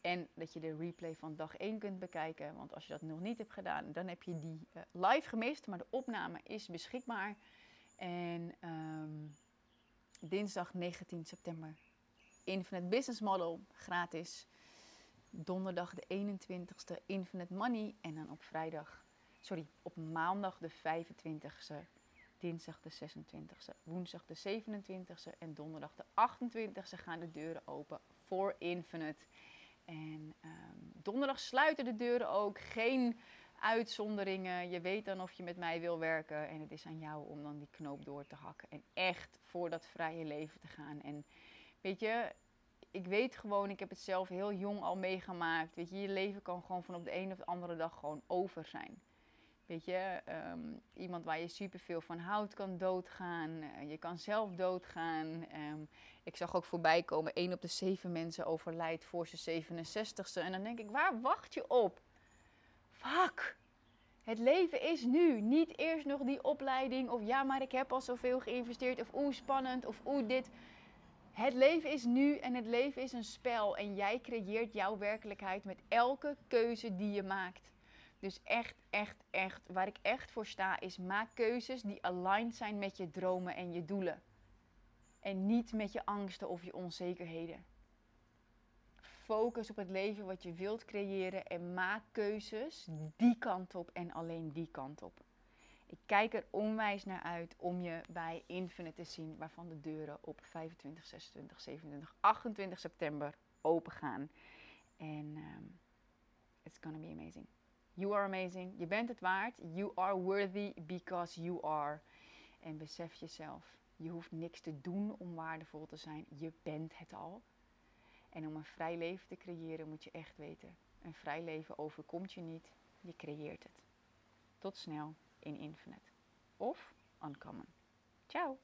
En dat je de replay van dag 1 kunt bekijken. Want als je dat nog niet hebt gedaan, dan heb je die uh, live gemist. Maar de opname is beschikbaar. En um, dinsdag 19 september. Infinite Business Model, gratis donderdag de 21ste Infinite Money. En dan op vrijdag, sorry, op maandag de 25ste, dinsdag de 26ste, woensdag de 27ste en donderdag de 28ste gaan de deuren open voor Infinite. En ehm, donderdag sluiten de deuren ook. Geen uitzonderingen. Je weet dan of je met mij wil werken. En het is aan jou om dan die knoop door te hakken. En echt voor dat vrije leven te gaan. En weet je, ik weet gewoon, ik heb het zelf heel jong al meegemaakt. Weet je, je leven kan gewoon van op de een of de andere dag gewoon over zijn. Weet je, ehm, iemand waar je superveel van houdt kan doodgaan. Eh, je kan zelf doodgaan. Ehm, ik zag ook voorbij komen, één op de zeven mensen overlijdt voor zijn 67ste. En dan denk ik, waar wacht je op? Fuck! Het leven is nu. Niet eerst nog die opleiding. Of ja, maar ik heb al zoveel geïnvesteerd. Of oeh, spannend. Of oeh, dit. Het leven is nu en het leven is een spel. En jij creëert jouw werkelijkheid met elke keuze die je maakt. Dus echt, echt, echt, waar ik echt voor sta, is maak keuzes die aligned zijn met je dromen en je doelen. En niet met je angsten of je onzekerheden. Focus op het leven wat je wilt creëren en maak keuzes die kant op en alleen die kant op. Ik kijk er onwijs naar uit om je bij Infinite te zien, waarvan de deuren op 25, 26, 27, 28 september open gaan. En um, it's gonna be amazing. You are amazing. Je bent het waard. You are worthy because you are. En besef jezelf. Je hoeft niks te doen om waardevol te zijn. Je bent het al. En om een vrij leven te creëren moet je echt weten. Een vrij leven overkomt je niet. Je creëert het. Tot snel in Infinite. Of Uncommon. Ciao!